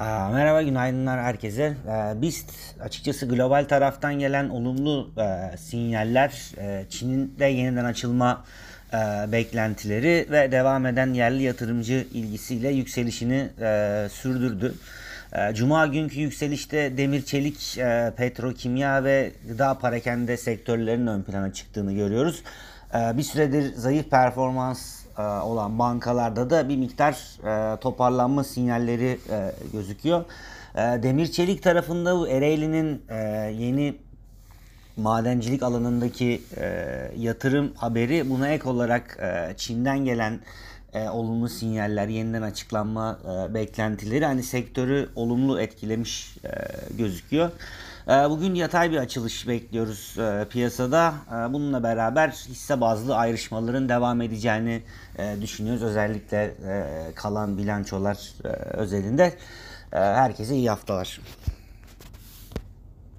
Merhaba, günaydınlar herkese. Ee, BIST açıkçası global taraftan gelen olumlu e, sinyaller, e, Çin'in de yeniden açılma e, beklentileri ve devam eden yerli yatırımcı ilgisiyle yükselişini e, sürdürdü. E, Cuma günkü yükselişte demir çelik, e, petrokimya ve gıda parakende sektörlerinin ön plana çıktığını görüyoruz. E, Bir süredir zayıf performans e, olan bankalarda da bir miktar e, toparlanma sinyalleri gözüküyor. Demir çelik tarafında bu Ereğli'nin yeni madencilik alanındaki e, yatırım haberi buna ek olarak e, Çin'den gelen e, olumlu sinyaller, yeniden açıklanma e, beklentileri hani sektörü olumlu etkilemiş e, gözüküyor. E, bugün yatay bir açılış bekliyoruz e, piyasada. E, bununla beraber hisse bazlı ayrışmaların devam edeceğini e, düşünüyoruz. Özellikle e, kalan bilançolar e, özelinde. E, herkese iyi haftalar.